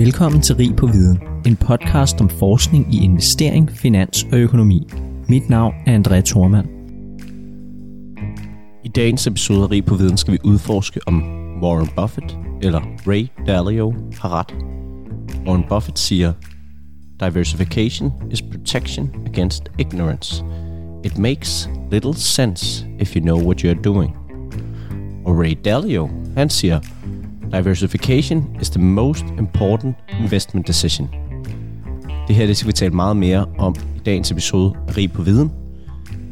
Velkommen til Rig på Viden, en podcast om forskning i investering, finans og økonomi. Mit navn er André Thormand. I dagens episode af Rig på Viden skal vi udforske, om Warren Buffett eller Ray Dalio har ret. Warren Buffett siger, Diversification is protection against ignorance. It makes little sense if you know what you're doing. Og Ray Dalio, han siger, Diversification is the most important investment decision. Det her det skal vi tale meget mere om i dagens episode af Rig på Viden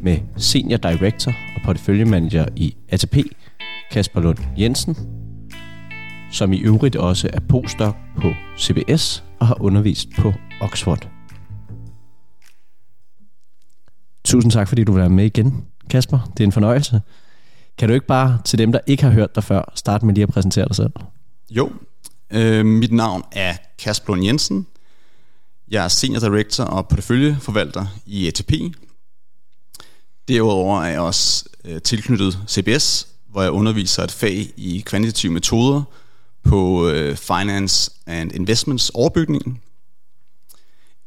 med Senior Director og porteføljemanager i ATP, Kasper Lund Jensen, som i øvrigt også er postdoc på CBS og har undervist på Oxford. Tusind tak, fordi du vil være med igen, Kasper. Det er en fornøjelse. Kan du ikke bare til dem, der ikke har hørt dig før, starte med lige at præsentere dig selv? Jo, øh, mit navn er Kasper Lund Jensen. Jeg er Senior Director og porteføljeforvalter i ATP. Derudover er jeg også øh, tilknyttet CBS, hvor jeg underviser et fag i kvantitative metoder på øh, Finance and Investments overbygningen.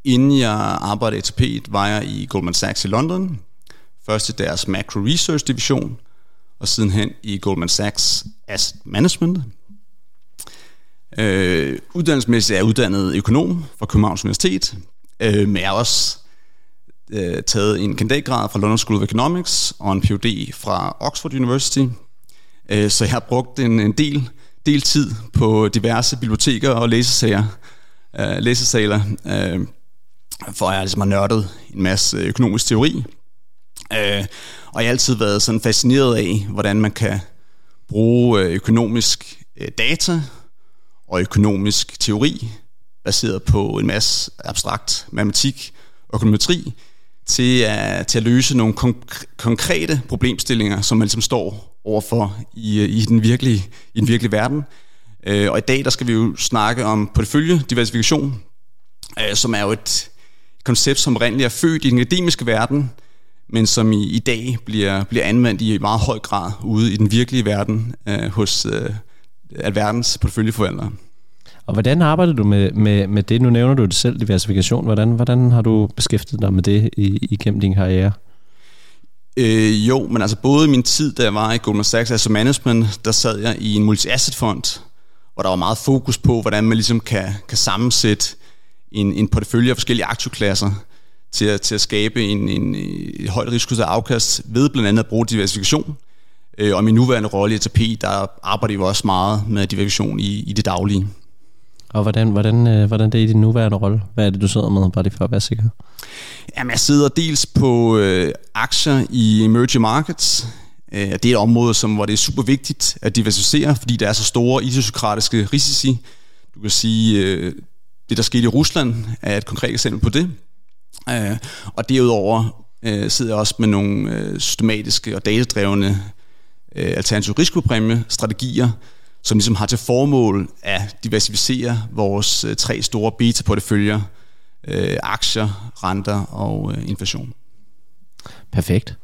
Inden jeg arbejdede i ATP, var jeg i Goldman Sachs i London. Først i deres Macro Research division, og sidenhen i Goldman Sachs Asset Management. Øh, uddannelsesmæssigt er jeg uddannet økonom fra Københavns Universitet, øh, men jeg har også øh, taget en kandidatgrad fra London School of Economics og en Ph.D. fra Oxford University. Øh, så jeg har brugt en, en del, del tid på diverse biblioteker og læsesager, øh, læsesaler, øh, for jeg ligesom har nørdet en masse økonomisk teori. Øh, og jeg har altid været sådan fascineret af, hvordan man kan bruge øh, økonomisk øh, data og økonomisk teori, baseret på en masse abstrakt matematik og økonometri, til at, til at løse nogle konk- konkrete problemstillinger, som man ligesom står overfor i, i, den, virkelige, i den virkelige verden. Øh, og i dag der skal vi jo snakke om porteføljediversifikation, øh, som er jo et koncept, som rent er født i den akademiske verden, men som i, i dag bliver, bliver anvendt i meget høj grad ude i den virkelige verden øh, hos øh, alverdens porteføljeforvaltere. Og hvordan arbejder du med, med, med det? Nu nævner du det selv, diversifikation. Hvordan, hvordan har du beskæftiget dig med det i, igennem din karriere? Øh, jo, men altså både i min tid, da jeg var i Goldman Sachs Asset Management, der sad jeg i en multi-asset fond, hvor der var meget fokus på, hvordan man ligesom kan, kan sammensætte en, en portefølje af forskellige aktieklasser til at, til at skabe en, en, en højt risiko afkast ved blandt andet at bruge diversifikation. Øh, og min nuværende rolle i ATP, der arbejder vi også meget med diversifikation i, i det daglige. Og hvordan, hvordan, øh, hvordan det er i din nuværende rolle? Hvad er det, du sidder med, bare det for at være sikker? Jamen, jeg sidder dels på øh, aktier i emerging markets. Øh, det er et område, som, hvor det er super vigtigt at diversificere, fordi der er så store idiosynkratiske risici. Du kan sige, øh, det der skete i Rusland er et konkret eksempel på det. Øh, og derudover øh, sidder jeg også med nogle øh, systematiske og datadrevne øh, alternativ risikopræmie-strategier, som ligesom har til formål at diversificere vores øh, tre store beta-porteføljer, øh, aktier, renter og øh, inflation. Perfekt.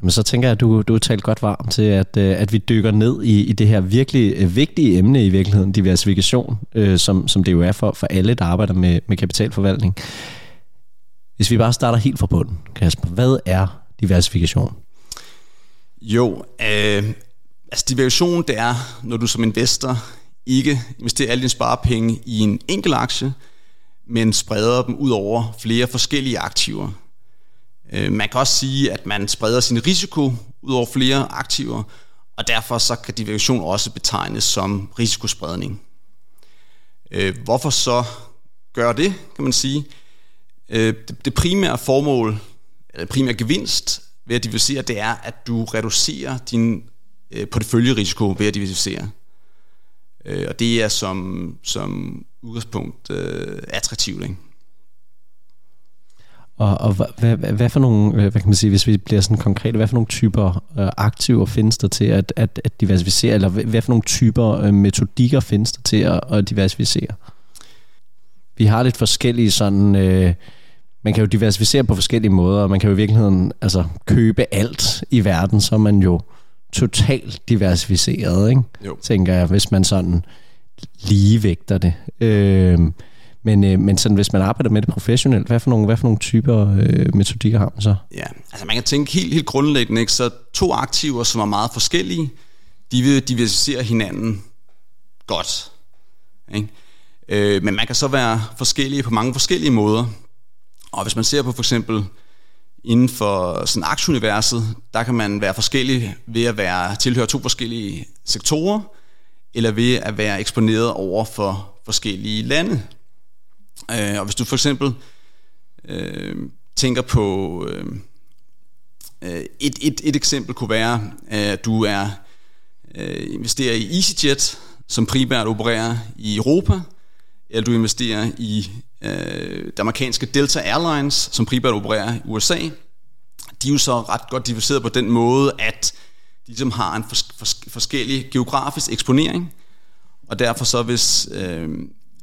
Men så tænker jeg, at du, du har talt godt varmt til, at, øh, at vi dykker ned i, i det her virkelig øh, vigtige emne i virkeligheden, diversifikation, øh, som, som det jo er for, for alle, der arbejder med, med kapitalforvaltning. Hvis vi bare starter helt fra bunden, Kasper, hvad er diversifikation? Jo, øh, altså diversifikation det er, når du som investor ikke investerer alle dine sparepenge i en enkelt aktie, men spreder dem ud over flere forskellige aktiver. Øh, man kan også sige, at man spreder sin risiko ud over flere aktiver, og derfor så kan diversifikation også betegnes som risikospredning. Øh, hvorfor så gør det, kan man sige? Øh, det primære formål, eller primære gevinst ved at diversificere, det er, at du reducerer din øh, porteføljerisiko ved at diversificere. Øh, og det er som, som udgangspunkt øh, attraktivt. Ikke? Og, og hvad, hvad, hvad for nogle, hvad kan man sige, hvis vi bliver sådan konkrete, hvad for nogle typer øh, aktiver findes der til at, at, at diversificere, eller hvad, hvad for nogle typer øh, metodikker findes der til at, at diversificere? Vi har lidt forskellige sådan, øh, man kan jo diversificere på forskellige måder, og man kan jo i virkeligheden altså, købe alt i verden, så er man jo totalt diversificeret, ikke? Jo. tænker jeg, hvis man sådan ligevægter det. Øh, men, øh, men sådan, hvis man arbejder med det professionelt, hvad for nogle, hvad for nogle typer øh, metodikker har man så? Ja, altså man kan tænke helt, helt grundlæggende, ikke? så to aktiver, som er meget forskellige, de vil diversificere hinanden godt. Ikke? Øh, men man kan så være forskellige på mange forskellige måder. Og hvis man ser på for eksempel inden for sådan aktieuniverset, der kan man være forskellig ved at være tilhøre to forskellige sektorer, eller ved at være eksponeret over for forskellige lande. Øh, og hvis du for eksempel øh, tænker på øh, øh, et, et, et eksempel kunne være, at du er øh, investerer i EasyJet, som primært opererer i Europa, eller du investerer i øh, det amerikanske Delta Airlines, som primært opererer i USA. De er jo så ret godt diversificeret på den måde, at de ligesom har en fors- fors- forskellig geografisk eksponering, og derfor så hvis øh,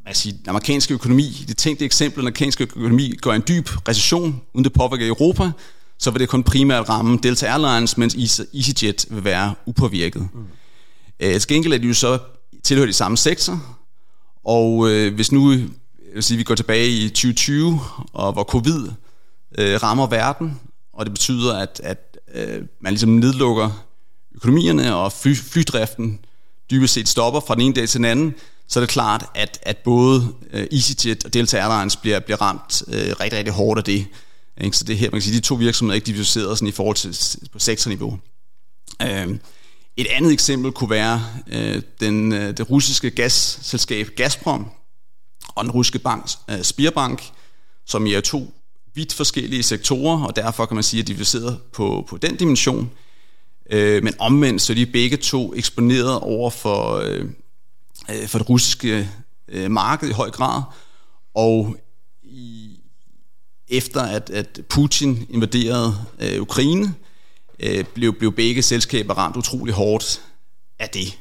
altså, den amerikanske økonomi, det tænkte eksempel, den amerikanske økonomi går en dyb recession, uden det påvirker Europa, så vil det kun primært ramme Delta Airlines, mens EasyJet vil være upåvirket. Mm. Øh, til gengæld er de jo så tilhørt i samme sektor, og øh, hvis nu vil sige, vi går tilbage i 2020, og hvor covid øh, rammer verden, og det betyder, at, at øh, man ligesom nedlukker økonomierne, og fly, flydriften dybest set stopper fra den ene dag til den anden, så er det klart, at, at både øh, EasyJet og Delta Airlines bliver, bliver ramt øh, rigtig, rigtig hårdt af det. Ikke? Så det her, man kan sige, de to virksomheder er ikke diversificeret sådan i forhold til på sektorniveau. Øh, et andet eksempel kunne være øh, den, øh, det russiske gasselskab Gazprom og den russiske bank øh, Spirbank, som er to vidt forskellige sektorer, og derfor kan man sige, at de er diversificeret på, på den dimension. Øh, men omvendt så er de begge to eksponeret over for, øh, øh, for det russiske øh, marked i høj grad, og i, efter at, at Putin invaderede øh, Ukraine, øh, blev, blev begge selskaber ramt utrolig hårdt af det.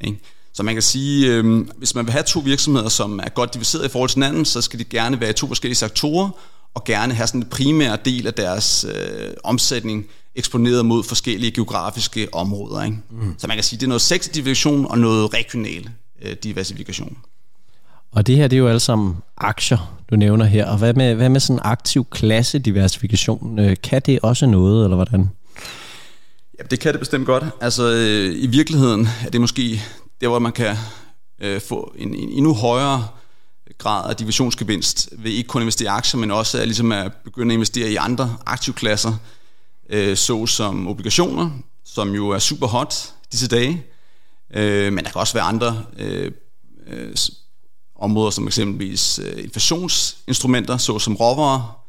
Ikke? Så man kan sige, øh, hvis man vil have to virksomheder, som er godt diviseret i forhold til hinanden, så skal de gerne være i to forskellige sektorer, og gerne have sådan en primær del af deres øh, omsætning eksponeret mod forskellige geografiske områder. Ikke? Mm. Så man kan sige, det er noget sektordivision og noget regional øh, diversifikation. Og det her, det er jo alle sammen aktier, du nævner her. Og hvad med, hvad med sådan aktiv klasse diversifikation? Øh, kan det også noget, eller hvordan? Ja, det kan det bestemt godt. Altså, øh, i virkeligheden er det måske der, hvor man kan øh, få en, en endnu højere grad af divisionsgevinst ved ikke kun at investere i aktier, men også at, ligesom at begynde at investere i andre aktivklasser, øh, såsom obligationer, som jo er super hot disse dage. Øh, men der kan også være andre øh, øh, områder, som eksempelvis øh, inflationsinstrumenter, såsom råvarer,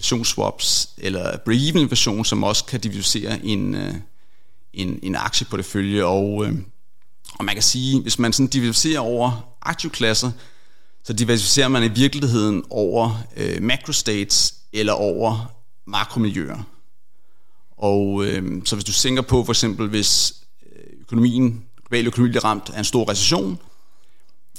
swaps eller break-even som også kan diversificere en, øh, en, en aktieportefølje. Og, øh, og man kan sige, hvis man sådan diversificerer over aktivklasser, så diversificerer man i virkeligheden over øh, macrostates eller over makromiljøer. Og øh, så hvis du tænker på for eksempel, hvis øh, økonomien, global økonomi bliver ramt af en stor recession,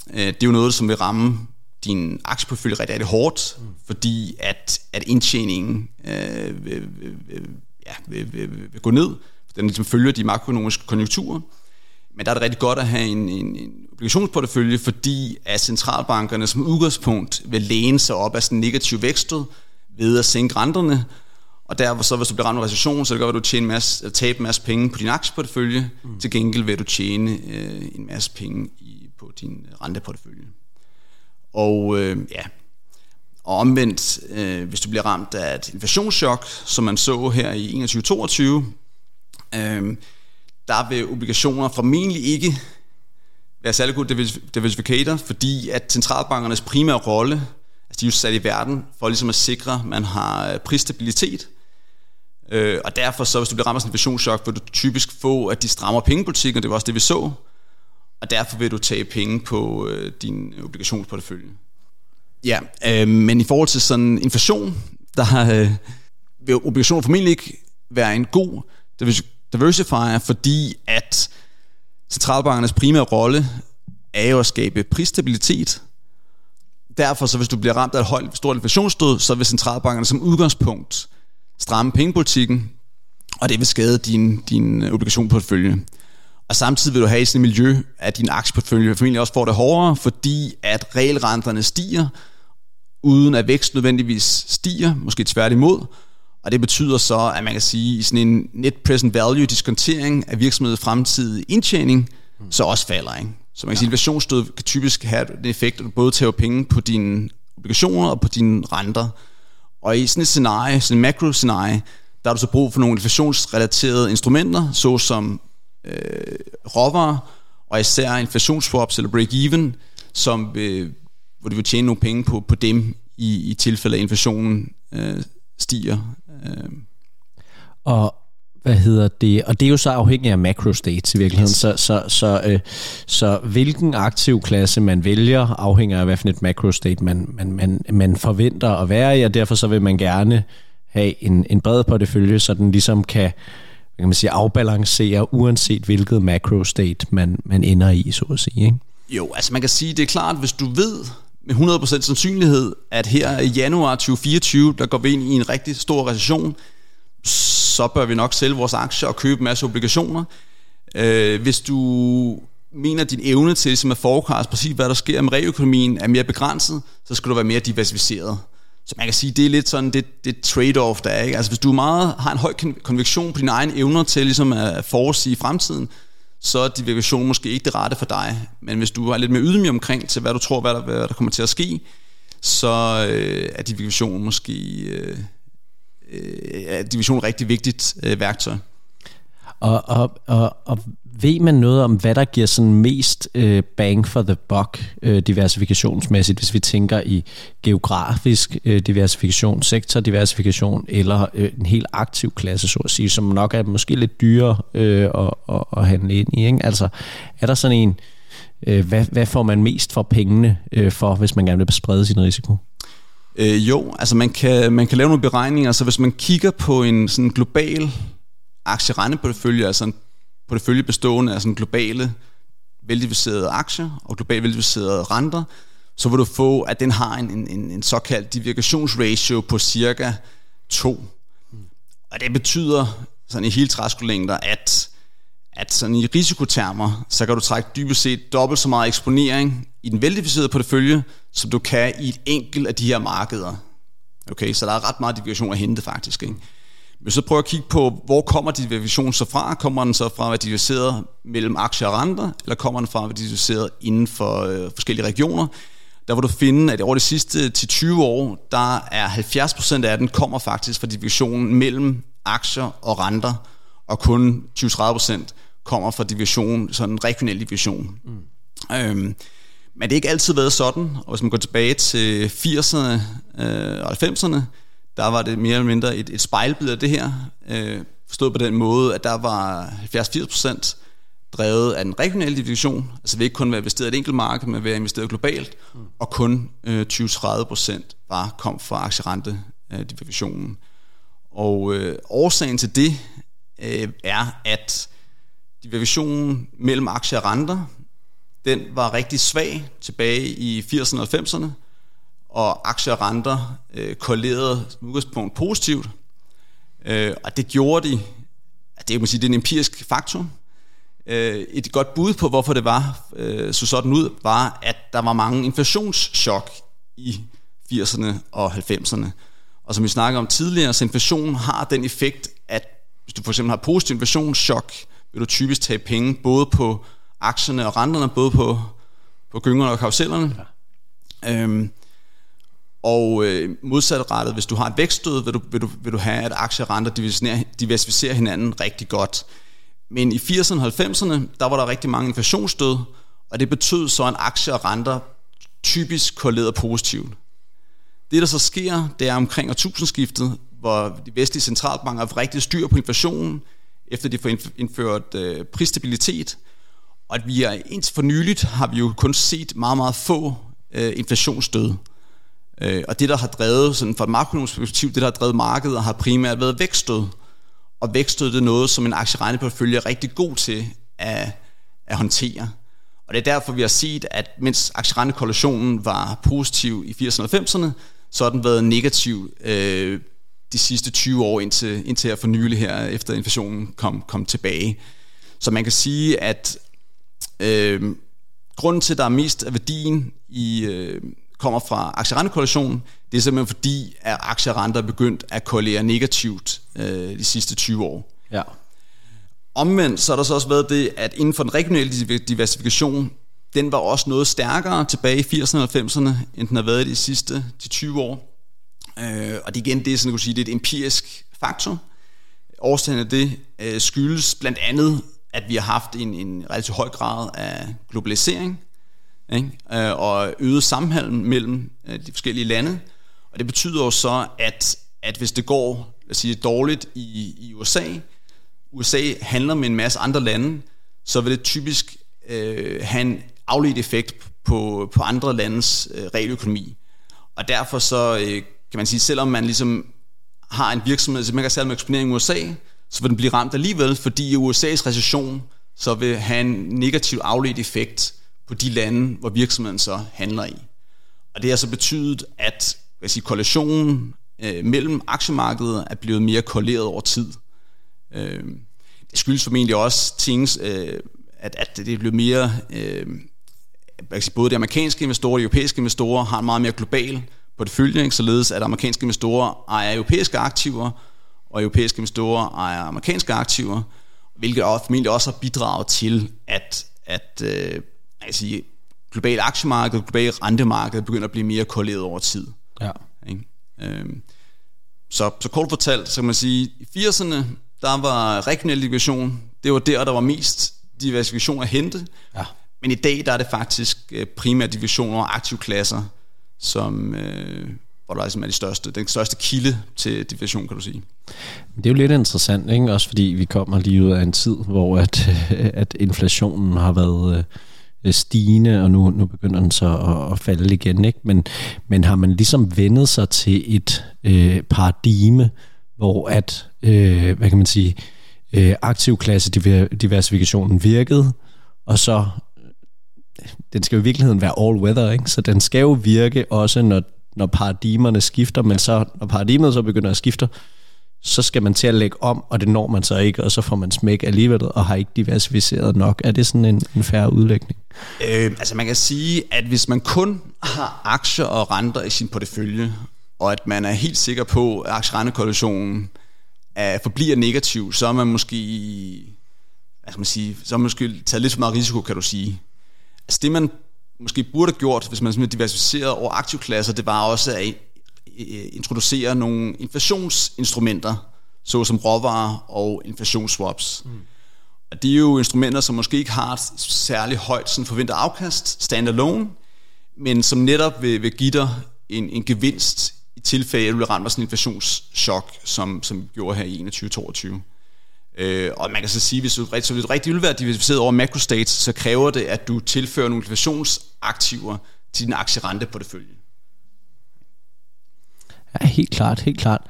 øh, det er jo noget, som vil ramme din aktieportefølje rigtig, rigtig hårdt, mm. fordi at, at indtjeningen øh, vil, vil, ja, vil, vil, vil gå ned. Den ligesom følger de makroøkonomiske konjunkturer. Men der er det rigtig godt at have en, en, en obligationsportefølje, fordi at centralbankerne som udgangspunkt vil læne sig op af sådan negativ vækstet ved at sænke renterne, og der så hvis du bliver ramt af recession, så det gør, at du tjene en masse, tabe en masse penge på din aktieportefølje. Mm. Til gengæld vil du tjene øh, en masse penge i, på din renteportefølje. Og øh, ja, og omvendt, øh, hvis du bliver ramt af et inflationschok, som man så her i 21-22, øh, der vil obligationer formentlig ikke være særlig god diversifikator, fordi at centralbankernes primære rolle, altså de er jo sat i verden for ligesom at sikre, at man har øh, prisstabilitet, Øh, og derfor så, hvis du bliver ramt af en inflationschok, vil du typisk få, at de strammer pengepolitikken, og det var også det, vi så. Og derfor vil du tage penge på øh, din obligationsportefølje. Ja, øh, men i forhold til sådan inflation, der øh, vil obligationer formentlig ikke være en god diversifier, fordi at centralbankernes primære rolle er jo at skabe prisstabilitet. Derfor, så hvis du bliver ramt af et højt, stort inflationsstød, så vil centralbankerne som udgangspunkt stramme pengepolitikken, og det vil skade din, din øh, obligationportefølje. Og samtidig vil du have i sådan et miljø, at din aktieportfølje formentlig også får det hårdere, fordi at regelrenterne stiger, uden at vækst nødvendigvis stiger, måske tværtimod. Og det betyder så, at man kan sige, at sådan en net present value diskontering af virksomhedens fremtidige indtjening, mm. så også falder. Ikke? Så man kan sige, at inflationsstød kan typisk have den effekt, at du både tager penge på dine obligationer og på dine renter. Og i sådan et scenarie, sådan et makro-scenarie, der har du så brug for nogle inflationsrelaterede instrumenter, såsom øh, råvarer, og især inflationsswaps eller break-even, som, øh, hvor du vil tjene nogle penge på, på dem i, i tilfælde af inflationen øh, stiger. Øh. Og hvad hedder det, og det er jo så afhængigt af macro states i virkeligheden, yes. så, så, så, øh, så hvilken aktiv klasse man vælger, afhænger af hvad for et macro state man, man, man, man forventer at være i, og derfor så vil man gerne have en, en bred portefølje, så den ligesom kan, kan man sige, afbalancere, uanset hvilket macro state man, man ender i, så at sige. Ikke? Jo, altså man kan sige, det er klart, hvis du ved med 100% sandsynlighed, at her i januar 2024, der går vi ind i en rigtig stor recession, så bør vi nok sælge vores aktier og købe en masse obligationer. Øh, hvis du mener, at din evne til ligesom at forecast præcis, hvad der sker med reøkonomien, er mere begrænset, så skal du være mere diversificeret. Så man kan sige, det er lidt sådan det, det trade-off, der er. Ikke? Altså hvis du meget har en høj konvektion på dine egne evner til ligesom at forudsige fremtiden, så er diversifikation måske ikke det rette for dig. Men hvis du er lidt mere ydmyg omkring til, hvad du tror, hvad der, hvad der kommer til at ske, så øh, er division måske øh, øh, er division rigtig vigtigt øh, værktøj. Og, og, og, og ved man noget om, hvad der giver sådan mest øh, bang for the buck øh, diversifikationsmæssigt, hvis vi tænker i geografisk øh, diversifikation, sektordiversifikation eller øh, en helt aktiv klasse, så at sige, som nok er måske lidt dyrere øh, at, at, at handle ind i. Ikke? Altså, er der sådan en, øh, hvad, hvad får man mest for pengene øh, for, hvis man gerne vil sprede sin risiko? Øh, jo, altså man kan, man kan lave nogle beregninger, så hvis man kigger på en sådan global aktierendeportefølje, altså en portefølje bestående af sådan globale veldiviserede aktier og globalt veldiviserede renter, så vil du få, at den har en, en, en såkaldt diversifikationsratio på cirka 2. Og det betyder sådan i hele træskolængder, at, at sådan i risikotermer, så kan du trække dybest set dobbelt så meget eksponering i den veldiviserede portefølje, som du kan i et enkelt af de her markeder. Okay, så der er ret meget diversion at hente faktisk. Ikke? Hvis så prøver at kigge på, hvor kommer division så fra? Kommer den så fra at være diviseret mellem aktier og renter, eller kommer den fra at være diviseret inden for øh, forskellige regioner? Der vil du finde, at over de sidste 10-20 år, der er 70% af den kommer faktisk fra divisionen mellem aktier og renter, og kun 20-30% kommer fra division, sådan en regional division. Mm. Øhm, men det er ikke altid været sådan, og hvis man går tilbage til 80'erne øh, og 90'erne, der var det mere eller mindre et, et spejlbillede af det her, øh, forstået på den måde, at der var 70-80% drevet af den regionale division, altså vi ikke kun være investeret i et enkelt marked, men være investeret globalt, mm. og kun øh, 20-30% var kom fra aktierente øh, divisionen. Og øh, årsagen til det øh, er, at divisionen mellem aktier og renter, den var rigtig svag tilbage i 80'erne og 90'erne, og aktier og renter øh, korrelerede som udgangspunkt positivt. Øh, og det gjorde de, det, kan man sige, det er en empirisk faktor. Øh, et godt bud på, hvorfor det var øh, så sådan ud, var, at der var mange inflationschok i 80'erne og 90'erne. Og som vi snakker om tidligere, så inflation har den effekt, at hvis du for eksempel har positiv inflationschok, vil du typisk tage penge både på aktierne og renterne, både på, på gyngerne og karusellerne. Ja. Øhm, og øh, modsatrettet, hvis du har et vækststød, vil du, vil du, vil du have, at aktierenter diversificerer hinanden rigtig godt. Men i 80'erne og 90'erne, der var der rigtig mange inflationsstød, og det betød så, at aktier og renter typisk korrelerede positivt. Det, der så sker, det er omkring årtusindskiftet, hvor de vestlige centralbanker har rigtig styr på inflationen, efter de får indført øh, prisstabilitet, og at vi er indtil for nyligt har vi jo kun set meget, meget få øh, inflationsstød. Øh, og det, der har drevet, sådan fra et makronomisk perspektiv, det, der har drevet markedet, har primært været vækststød. Og vækststød det er noget, som en aktieregneportfølje er rigtig god til at, at håndtere. Og det er derfor, vi har set, at mens aktierentekorrelationen var positiv i 80'erne og 90'erne, så har den været negativ øh, de sidste 20 år indtil, indtil her for nylig her, efter inflationen kom, kom tilbage. Så man kan sige, at øh, grunden til, at der er mest af værdien i, øh, kommer fra aktierentekorrelationen, det er simpelthen fordi, at aktierenter er begyndt at korrelere negativt øh, de sidste 20 år. Ja. Omvendt så har der så også været det, at inden for den regionale diversifikation, den var også noget stærkere tilbage i 80'erne og 90'erne, end den har været de sidste de 20 år. Øh, og det igen, det er sådan, kunne sige, det er et empirisk faktor. Årsagen af det øh, skyldes blandt andet, at vi har haft en, en relativt høj grad af globalisering, ikke? Øh, og øget sammenhæng mellem øh, de forskellige lande. Og det betyder jo så, at, at hvis det går lad os sige, dårligt i, i USA, USA handler med en masse andre lande, så vil det typisk øh, have en afledt effekt på, på andre landes øh, realøkonomi. Og derfor så øh, kan man sige, selvom man ligesom har en virksomhed, som man kan sælge med eksponering i USA, så vil den blive ramt alligevel, fordi USA's recession så vil have en negativ afledt effekt på de lande, hvor virksomheden så handler i. Og det har så betydet, at hvad sige, korrelationen øh, mellem aktiemarkedet er blevet mere korreleret over tid. Øh, det skyldes formentlig også ting, øh, at, at det er blevet mere, øh, sige, både de amerikanske investorer og de europæiske investorer har en meget mere global portefølje, ikke? således at amerikanske investorer ejer europæiske aktiver, og europæiske investorer ejer amerikanske aktiver, hvilket formentlig også har bidraget til, at, at øh, altså, globale aktiemarked, globale rentemarked begynder at blive mere korreleret over tid. Ja. Ikke? Øhm, så, så kort fortalt, så kan man sige, i 80'erne, der var regional diversifikation, det var der, der var mest diversifikation at hente. Ja. Men i dag, der er det faktisk øh, primært divisioner og aktivklasser, som, øh, hvor der ligesom er de største, den største kilde til division, kan du sige. Det er jo lidt interessant, ikke? også fordi vi kommer lige ud af en tid, hvor at, at inflationen har været øh, stigende, og nu, nu begynder den så at, at falde igen. Ikke? Men, men har man ligesom vendet sig til et øh, paradigme, hvor at, øh, hvad kan man sige, øh, aktivklasse diversifikationen virkede, og så den skal jo i virkeligheden være all weather, ikke? så den skal jo virke også, når, når paradigmerne skifter, men så når paradigmet så begynder at skifte, så skal man til at lægge om, og det når man så ikke, og så får man smæk alligevel, og har ikke diversificeret nok. Er det sådan en, en færre udlægning? Øh, altså man kan sige, at hvis man kun har aktier og renter i sin portefølje, og at man er helt sikker på, at aktierentekorrelationen er, forbliver negativ, så er man måske, hvad skal man sige, så er man måske taget lidt for meget risiko, kan du sige. Altså det man måske burde have gjort, hvis man simpelthen diversificerede over aktivklasser, det var også at introducere nogle inflationsinstrumenter, såsom råvarer og inflationsswaps. Mm. Og det er jo instrumenter, som måske ikke har et særlig højt sådan forventet afkast, standalone, men som netop vil, vil give dig en, en gevinst i tilfælde, at du bliver ramt af sådan en inflationschok, som, som gjorde her i 21-22. Øh, og man kan så sige, hvis du, så hvis du rigtig vil være diversificeret over macrostates, så kræver det, at du tilfører nogle inflationsaktiver til din aktierente på det følge. Ja, helt klart, helt klart.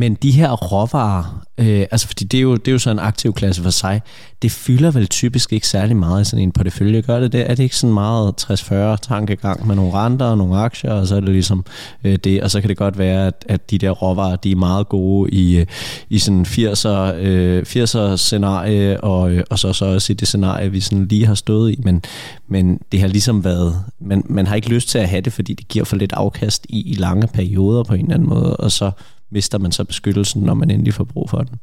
Men de her råvarer, øh, altså fordi det er, jo, det er jo så en aktiv klasse for sig, det fylder vel typisk ikke særlig meget i sådan en portefølje. Gør det det? Er det ikke sådan meget 60-40 tankegang med nogle renter og nogle aktier, og så er det ligesom øh, det, og så kan det godt være, at, at de der råvarer, de er meget gode i, øh, i sådan 80'er, øh, 80'er scenarie, og, øh, og så, så også i det scenarie, vi sådan lige har stået i, men, men det har ligesom været, man, man har ikke lyst til at have det, fordi det giver for lidt afkast i, i lange perioder på en eller anden måde, og så mister man så beskyttelsen, når man endelig får brug for den?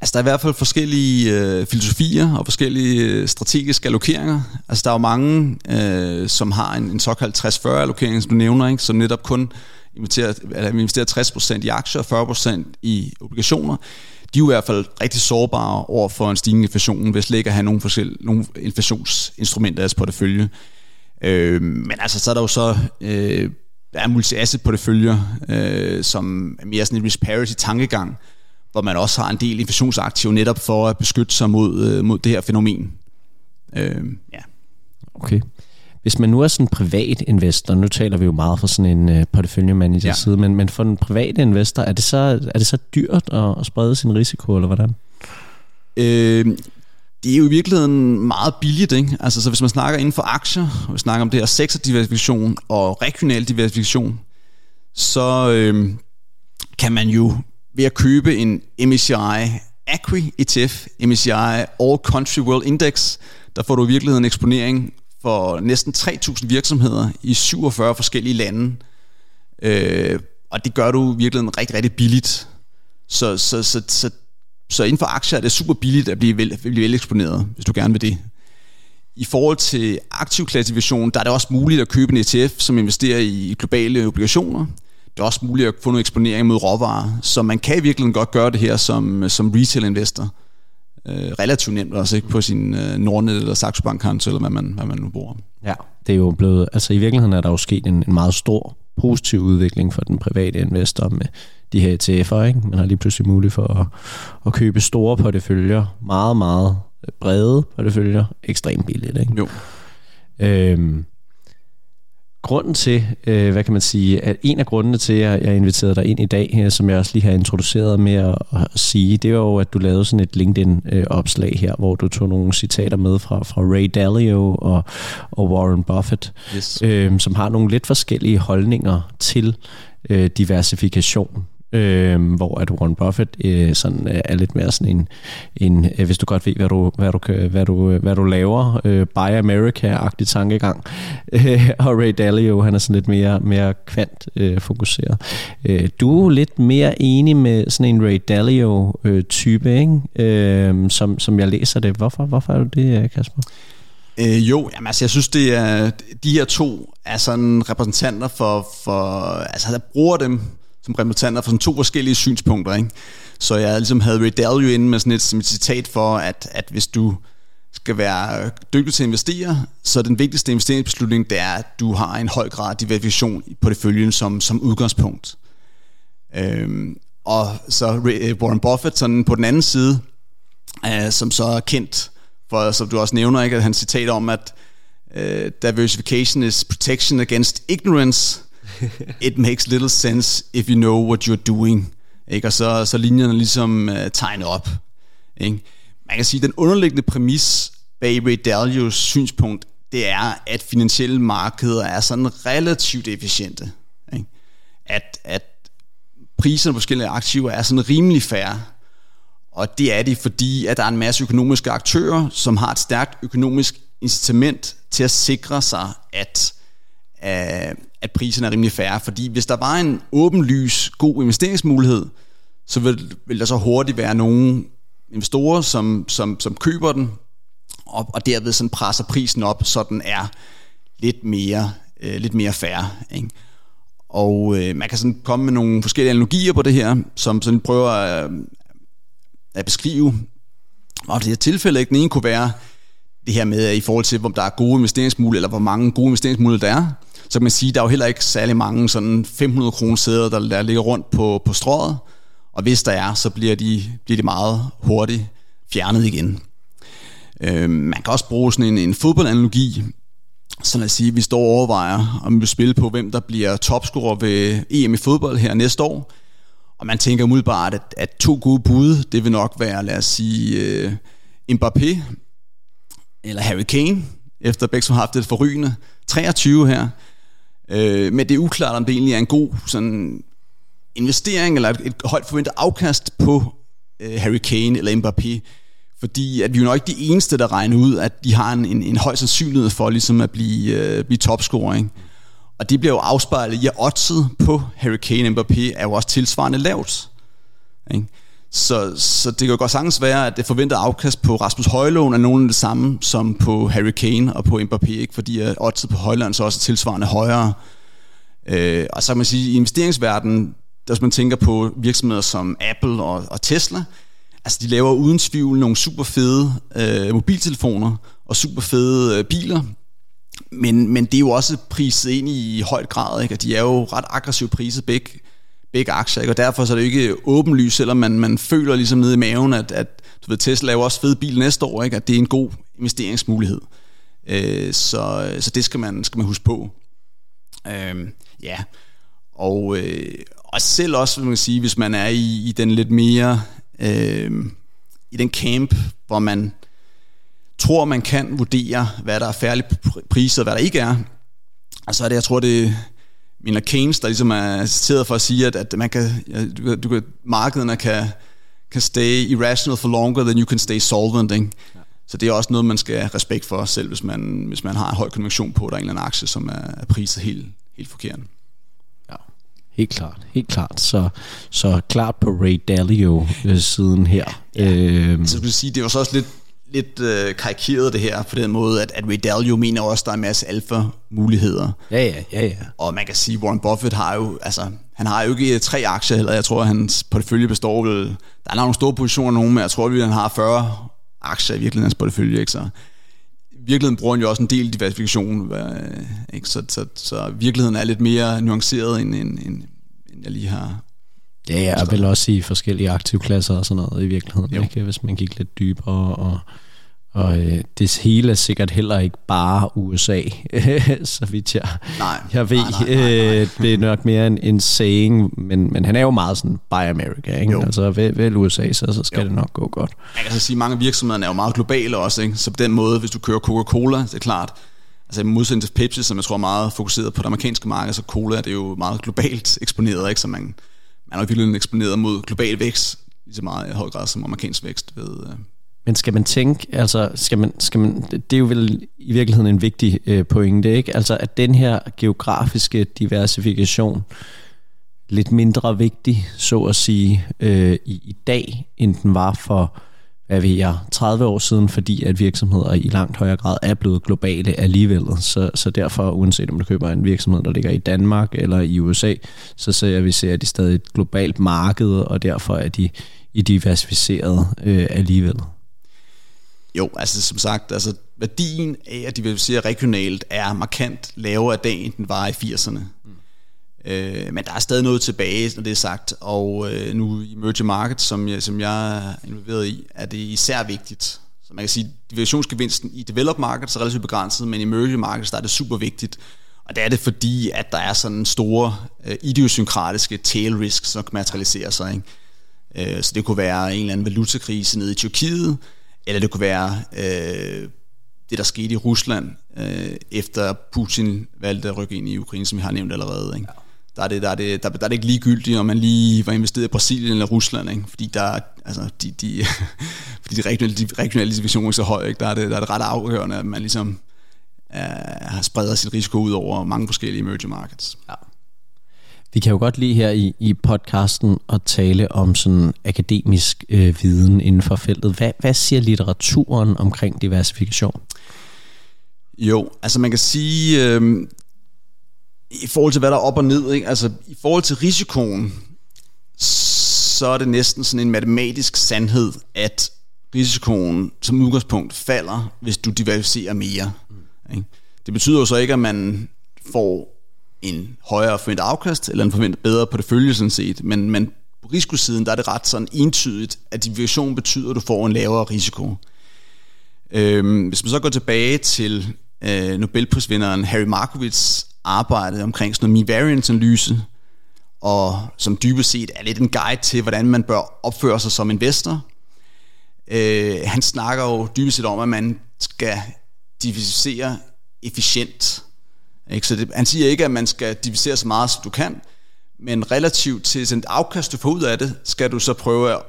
Altså, der er i hvert fald forskellige øh, filosofier og forskellige øh, strategiske allokeringer. Altså, der er jo mange, øh, som har en, en såkaldt 60-40 allokering, som du nævner, ikke? som netop kun investerer, eller investerer 60% i aktier og 40% i obligationer. De er jo i hvert fald rigtig sårbare over for en stigende inflation, hvis slet ikke at have nogle, nogle inflationsinstrumenter i deres portefølje. Øh, men altså, så er der jo så øh, der er multi-asset porteføljer, øh, som er mere sådan en risk parity tankegang, hvor man også har en del inflationsaktiv netop for at beskytte sig mod, øh, mod det her fænomen. Øh, ja. Okay. Hvis man nu er sådan en privat investor, nu taler vi jo meget fra sådan en uh, porteføljemanager ja. side, men, men for en privat investor, er det så, er det så dyrt at, at sprede sin risiko, eller hvordan? Øh, det er jo i virkeligheden meget billigt, ikke? Altså, så hvis man snakker inden for aktier, og vi snakker om det her sektordiversifikation og regional diversifikation, så øh, kan man jo ved at købe en MSCI Acqui ETF, MSCI All Country World Index, der får du i virkeligheden eksponering for næsten 3.000 virksomheder i 47 forskellige lande. Øh, og det gør du i virkeligheden rigtig, rigtig billigt. Så, så, så, så, så inden for aktier er det super billigt at blive vel, blive vel eksponeret, hvis du gerne vil det. I forhold til aktiv klassifikation, der er det også muligt at købe en ETF, som investerer i globale obligationer. Det er også muligt at få noget eksponering mod råvarer, så man kan virkelig godt gøre det her som, som retail investor. Øh, relativt nemt også ikke på sin øh, Nordnet eller Saxo Bank konto, eller hvad man, hvad man nu bruger. Ja, det er jo blevet, altså i virkeligheden er der jo sket en, en meget stor positiv udvikling for den private investor med de her ETF'er. Ikke? Man har lige pludselig mulighed for at, at købe store porteføljer, meget, meget brede porteføljer, ekstremt billigt. Ikke? Jo. Øhm, grunden til, øh, hvad kan man sige, at en af grundene til, at jeg inviterede dig ind i dag, her, som jeg også lige har introduceret med at, at sige, det var jo, at du lavede sådan et LinkedIn-opslag her, hvor du tog nogle citater med fra, fra Ray Dalio og, og Warren Buffett, Yes. øh, som har nogle lidt forskellige holdninger til øh, diversifikation øh, hvor at Warren Buffett øh, sådan øh, er lidt mere sådan en, en øh, hvis du godt ved, hvad du, hvad du, hvad du, øh, hvad du laver, øh, Buy America-agtig tankegang. Øh, og Ray Dalio, han er sådan lidt mere, mere kvant øh, fokuseret. Øh, du er lidt mere enig med sådan en Ray Dalio-type, øh, ikke? Øh, som, som jeg læser det. Hvorfor, hvorfor er du det, øh, Kasper? Øh, jo, jamen, altså, jeg synes, det er, de her to er sådan repræsentanter for, for altså jeg bruger dem som repræsentanter for sådan to forskellige synspunkter. Ikke? Så jeg ligesom havde Ray Dalio inde med sådan et, som et citat for, at, at hvis du skal være dygtig til at investere, så den vigtigste investeringsbeslutning, det er, at du har en høj grad af diversifikation på det følgende som, som udgangspunkt. Øhm, og så øh, Warren Buffett sådan på den anden side, øh, som så er kendt for, som du også nævner, ikke, at han citat om, at øh, diversification is protection against ignorance. It makes little sense if you know what you're doing. Ikke? Og så, så linjerne ligesom uh, tegnet op. Ikke? Man kan sige, at den underliggende præmis bag Ray Dalios synspunkt, det er, at finansielle markeder er sådan relativt efficiente. Ikke? At, at priserne på forskellige aktiver er sådan rimelig færre. Og det er det, fordi at der er en masse økonomiske aktører, som har et stærkt økonomisk incitament til at sikre sig, at, øh, at priserne er rimelig færre. Fordi hvis der var en åbenlys god investeringsmulighed, så vil, vil der så hurtigt være nogle investorer, som, som, som køber den, og, og derved sådan presser prisen op, så den er lidt mere, øh, lidt mere færre. Ikke? Og øh, man kan sådan komme med nogle forskellige analogier på det her, som sådan prøver at, at beskrive, og det her tilfælde, ikke? den ene kunne være det her med, at i forhold til, om der er gode investeringsmuligheder, eller hvor mange gode investeringsmuligheder der er, så kan man sige, der er jo heller ikke særlig mange sådan 500 kroner sæder, der, der ligger rundt på, på strået, og hvis der er, så bliver de, bliver de meget hurtigt fjernet igen. Øh, man kan også bruge sådan en, en fodboldanalogi, så lad os sige, at vi står og overvejer, om vi vil spille på, hvem der bliver topscorer ved EM i fodbold her næste år. Og man tænker umiddelbart, at, at to gode bud, det vil nok være, lad os sige, uh, Mbappé eller Harry Kane, efter begge har haft et forrygende 23 her. Øh, men det er uklart, om det egentlig er en god sådan, investering eller et, et højt forventet afkast på øh, Harry Kane eller Mbappé. Fordi at vi er jo nok ikke de eneste, der regner ud, at de har en, en, en høj sandsynlighed for ligesom at blive, øh, blive topscorer. Ikke? Og det bliver jo afspejlet i, at oddset på Harry Kane og Mbappé er jo også tilsvarende lavt. Ikke? Så, så det kan jo godt sagtens være, at det forventede afkast på Rasmus Højlund er nogenlunde det samme som på Harry Kane og på Mbappé, ikke? fordi at oddset på Højlund så også er tilsvarende højere. Øh, og så kan man sige, at i investeringsverdenen, hvis man tænker på virksomheder som Apple og, og Tesla, altså de laver uden tvivl nogle super fede øh, mobiltelefoner og super fede øh, biler, men, men det er jo også priset ind i højt grad, ikke? og de er jo ret aggressivt priset begge, begge aktier, ikke? og derfor så er det ikke åbenlyst, selvom man, man føler ligesom nede i maven, at, at du ved, Tesla laver også fede bil næste år, ikke? at det er en god investeringsmulighed. Øh, så, så det skal man, skal man huske på. Øh, ja, og, øh, og selv også, vil man sige, hvis man er i, i den lidt mere, øh, i den camp, hvor man tror, man kan vurdere, hvad der er færdig priser, og hvad der ikke er. Så er det, jeg tror, det er Miller Keynes, der ligesom er citeret for at sige, at, at man kan, ja, du, kan- du kan, markederne kan, can stay irrational for longer than you can stay solvent. Ikke? Ja. Så det er også noget, man skal have respekt for, selv hvis man, hvis man har en høj konvention på, der er en eller anden aktie, som er, er priset helt, helt forkert. Ja, helt klart. Helt klart. Så, så klart på Ray Dalio øh, siden her. Ja. Øhm. Så skulle sige, det var så også lidt lidt øh, karikeret det her på den måde, at, at Ray Dalio mener også, at der er en masse alfa-muligheder. Ja, ja, ja, ja. Og man kan sige, Warren Buffett har jo, altså, han har jo ikke tre aktier heller. Jeg tror, at hans portefølje består vel, der er nogle store positioner nogen, men jeg tror, at han har 40 aktier i virkeligheden hans portefølje, ikke? Så i virkeligheden bruger han jo også en del diversifikation, ikke? Så, så, så virkeligheden er lidt mere nuanceret, end, end, end, end jeg lige har Ja, ja, og vel også i forskellige aktivklasser og sådan noget i virkeligheden, ikke? hvis man gik lidt dybere. Og, og øh, det hele er sikkert heller ikke bare USA, så vidt jeg, nej, jeg ved. Nej, nej, nej, nej. Øh, det er nok mere en, en saying, men, men han er jo meget sådan, buy America, ikke? Jo. Altså vel, vel USA, så, så skal jo. det nok gå godt. Jeg kan så sige, at mange virksomheder er jo meget globale også, ikke? så på den måde, hvis du kører Coca-Cola, det er klart, altså i modsætning til Pepsi, som jeg tror er meget fokuseret på det amerikanske marked, så cola er det jo meget globalt eksponeret, ikke? så man man er virkelig eksponeret mod global vækst, lige så meget i høj grad som amerikansk vækst ved, øh men skal man tænke, altså skal man, skal man, det er jo vel i virkeligheden en vigtig øh, pointe, ikke? Altså at den her geografiske diversifikation lidt mindre vigtig, så at sige, øh, i, i dag, end den var for hvad ved jeg, 30 år siden, fordi at virksomheder i langt højere grad er blevet globale alligevel. Så, så derfor, uanset om du køber en virksomhed, der ligger i Danmark eller i USA, så ser vi ser, at de stadig et globalt marked, og derfor er de i diversificeret øh, alligevel. Jo, altså som sagt, altså værdien af at diversificere regionalt er markant lavere i dag, end den var i 80'erne. Øh, men der er stadig noget tilbage, når det er sagt, og øh, nu i emerging markets, som jeg, som jeg er involveret i, er det især vigtigt. Så man kan sige, at diversionsgevinsten i developed markets er relativt begrænset, men i emerging markets, der er det super vigtigt. Og det er det fordi, at der er sådan store øh, idiosynkratiske tail risks, som kan materialisere sig. Ikke? Øh, så det kunne være en eller anden valutakrise nede i Tyrkiet, eller det kunne være øh, det, der skete i Rusland, øh, efter Putin valgte at rykke ind i Ukraine, som vi har nævnt allerede. Ikke? Ja der er det, der er det, der, der er det ikke ligegyldigt, om man lige var investeret i Brasilien eller Rusland, ikke? fordi der, altså, de, de, fordi de regionale, de regionale divisioner er så høje, ikke? Der, er det, der er det ret afgørende, at man ligesom uh, har spredt sit risiko ud over mange forskellige emerging markets. Ja. Vi kan jo godt lige her i, i podcasten at tale om sådan akademisk øh, viden inden for feltet. Hvad, hvad siger litteraturen omkring diversifikation? Jo, altså man kan sige, øh, i forhold til, hvad der er op og ned, ikke? altså i forhold til risikoen, så er det næsten sådan en matematisk sandhed, at risikoen som udgangspunkt falder, hvis du diversificerer mere. Ikke? Det betyder jo så ikke, at man får en højere forventet afkast, eller en forventet bedre på det følge sådan set, men, men på risikosiden, der er det ret sådan entydigt, at diversifikation betyder, at du får en lavere risiko. Øhm, hvis man så går tilbage til øh, Nobelprisvinderen Harry Markowitz arbejde omkring sådan noget variance-analyse, og som dybest set er lidt en guide til, hvordan man bør opføre sig som investor. Øh, han snakker jo dybest set om, at man skal diversificere efficient. Ikke? Så det, han siger ikke, at man skal diversificere så meget, som du kan, men relativt til sådan et afkast, du får ud af det, skal du så prøve at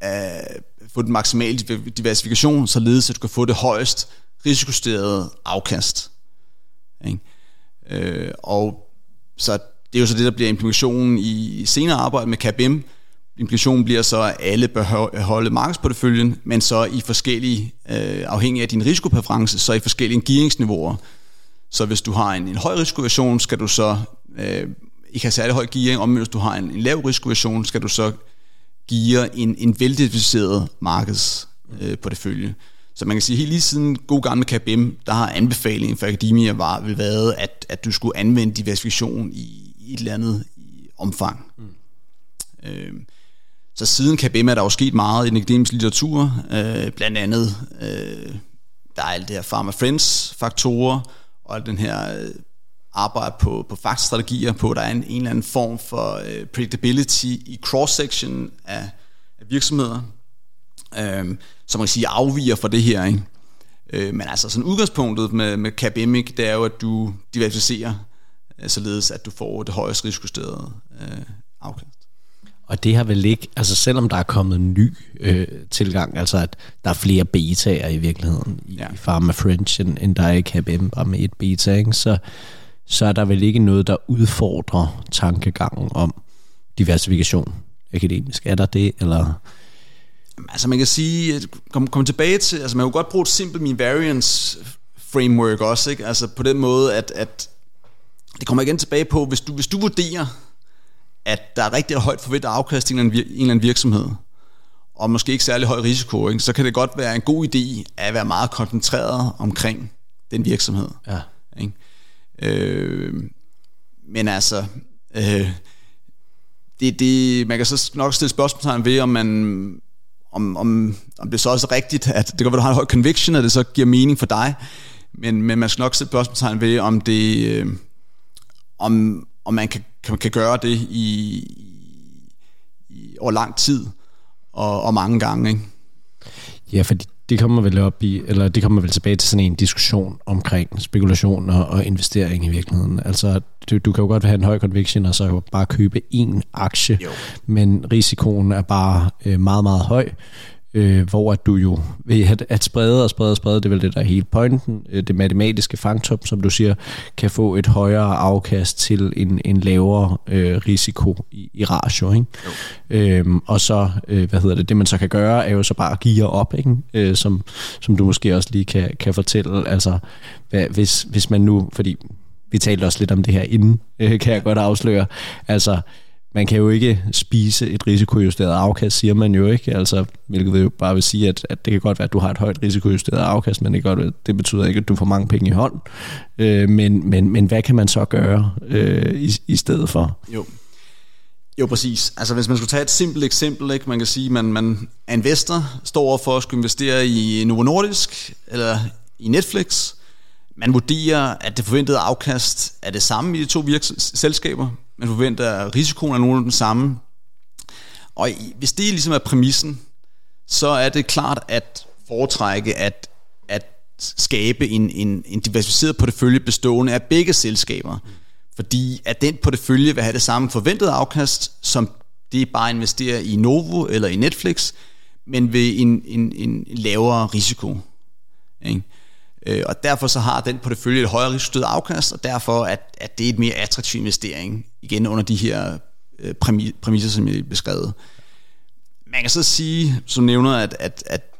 at få den maksimale diversifikation, således at du kan få det højst risikosterede afkast. Ikke? Øh, og så det er jo så det, der bliver implikationen i senere arbejde med KBM. Implikationen bliver så, at alle bør holde markedsporteføljen, men så i forskellige, øh, afhængig af din risikopræference, så i forskellige gearingsniveauer. Så hvis du har en, en høj risikoversion, skal du så øh, ikke have særlig høj gearing, om hvis du har en, en lav risikoversion, skal du så geare en, en veldiversificeret markedsportefølje. Øh, så man kan sige, helt lige siden god gamle KBM, der har anbefalingen for akademia var, vil været, at, at du skulle anvende diversifikation i, i et eller andet i omfang. Mm. Øh, så siden KBM er der jo sket meget i den akademiske litteratur, øh, blandt andet, øh, der er alt det her Pharma Friends faktorer, og den her øh, arbejde på, på faktorstrategier på, der er en, en eller anden form for øh, predictability i cross-section af, af virksomheder. Øh, som man kan sige afviger fra det her. Ikke? Øh, men altså sådan udgangspunktet med, med CAPEMIC, det er jo, at du diversificerer, øh, således at du får det højeste risikosterede øh, afkast. Og det har vel ikke, altså selvom der er kommet en ny øh, tilgang, altså at der er flere betaer i virkeligheden i, ja. i Pharma French, end, end der er i KBM, bare med et beta, ikke? Så, så er der vel ikke noget, der udfordrer tankegangen om diversifikation akademisk. Er der det, eller... Altså man kan sige, kom, kom tilbage til, altså man kan jo godt bruge et simpelt mean variance framework også, ikke? Altså på den måde, at, at det kommer igen tilbage på, hvis du, hvis du vurderer, at der er rigtig højt forventet afkast i en eller anden virksomhed, og måske ikke særlig høj risiko, ikke? så kan det godt være en god idé at være meget koncentreret omkring den virksomhed. Ja. Ikke? Øh, men altså, øh, det, det, man kan så nok stille spørgsmålstegn ved, om man om, om, om det så også er rigtigt, at det kan være, du har en høj conviction, at det så giver mening for dig, men, men man skal nok stille spørgsmålstegn ved, om det, øh, om, om man kan, kan, kan gøre det i, i, over lang tid og, og mange gange. Ikke? Ja, fordi det kommer vel op i, eller det kommer vel tilbage til sådan en diskussion omkring spekulation og, og investering i virkeligheden. Altså, du, du kan jo godt have en høj conviction, og så bare købe én aktie, jo. men risikoen er bare øh, meget, meget høj øh, hvor at du jo ved at, at sprede og sprede og sprede, det er vel det, der er hele pointen, øh, det matematiske fangtop, som du siger, kan få et højere afkast til en, en lavere øh, risiko i, i ratio. Ikke? Øhm, og så, øh, hvad hedder det, det man så kan gøre, er jo så bare at geare op, ikke? Øh, som, som du måske også lige kan, kan fortælle. Altså, hvad, hvis, hvis man nu, fordi vi talte også lidt om det her inden, øh, kan jeg godt afsløre, altså man kan jo ikke spise et risikojusteret afkast, siger man jo ikke. Altså, hvilket jo bare vil sige, at, at det kan godt være, at du har et højt risikojusteret afkast, men det, godt, det betyder ikke, at du får mange penge i hånd. Øh, men, men, men hvad kan man så gøre øh, i, i stedet for? Jo. Jo, præcis. Altså hvis man skulle tage et simpelt eksempel, ikke? man kan sige, at man, man er investor, står over for at skulle investere i Novo Nordisk eller i Netflix. Man vurderer, at det forventede afkast er det samme i de to virks- selskaber. Man forventer, at risikoen er nogenlunde den samme. Og hvis det ligesom er præmissen, så er det klart at foretrække at, at skabe en, en, en diversificeret portefølje bestående af begge selskaber. Fordi at den portefølje vil have det samme forventede afkast, som det bare investere i Novo eller i Netflix, men ved en, en, en lavere risiko. Ikke? Øh, og derfor så har den portefølje et højere risikostødt afkast, og derfor at, at det er et mere attraktiv investering, igen under de her øh, præmisser, som jeg beskrevet. Man kan så sige, som nævner, at, at, at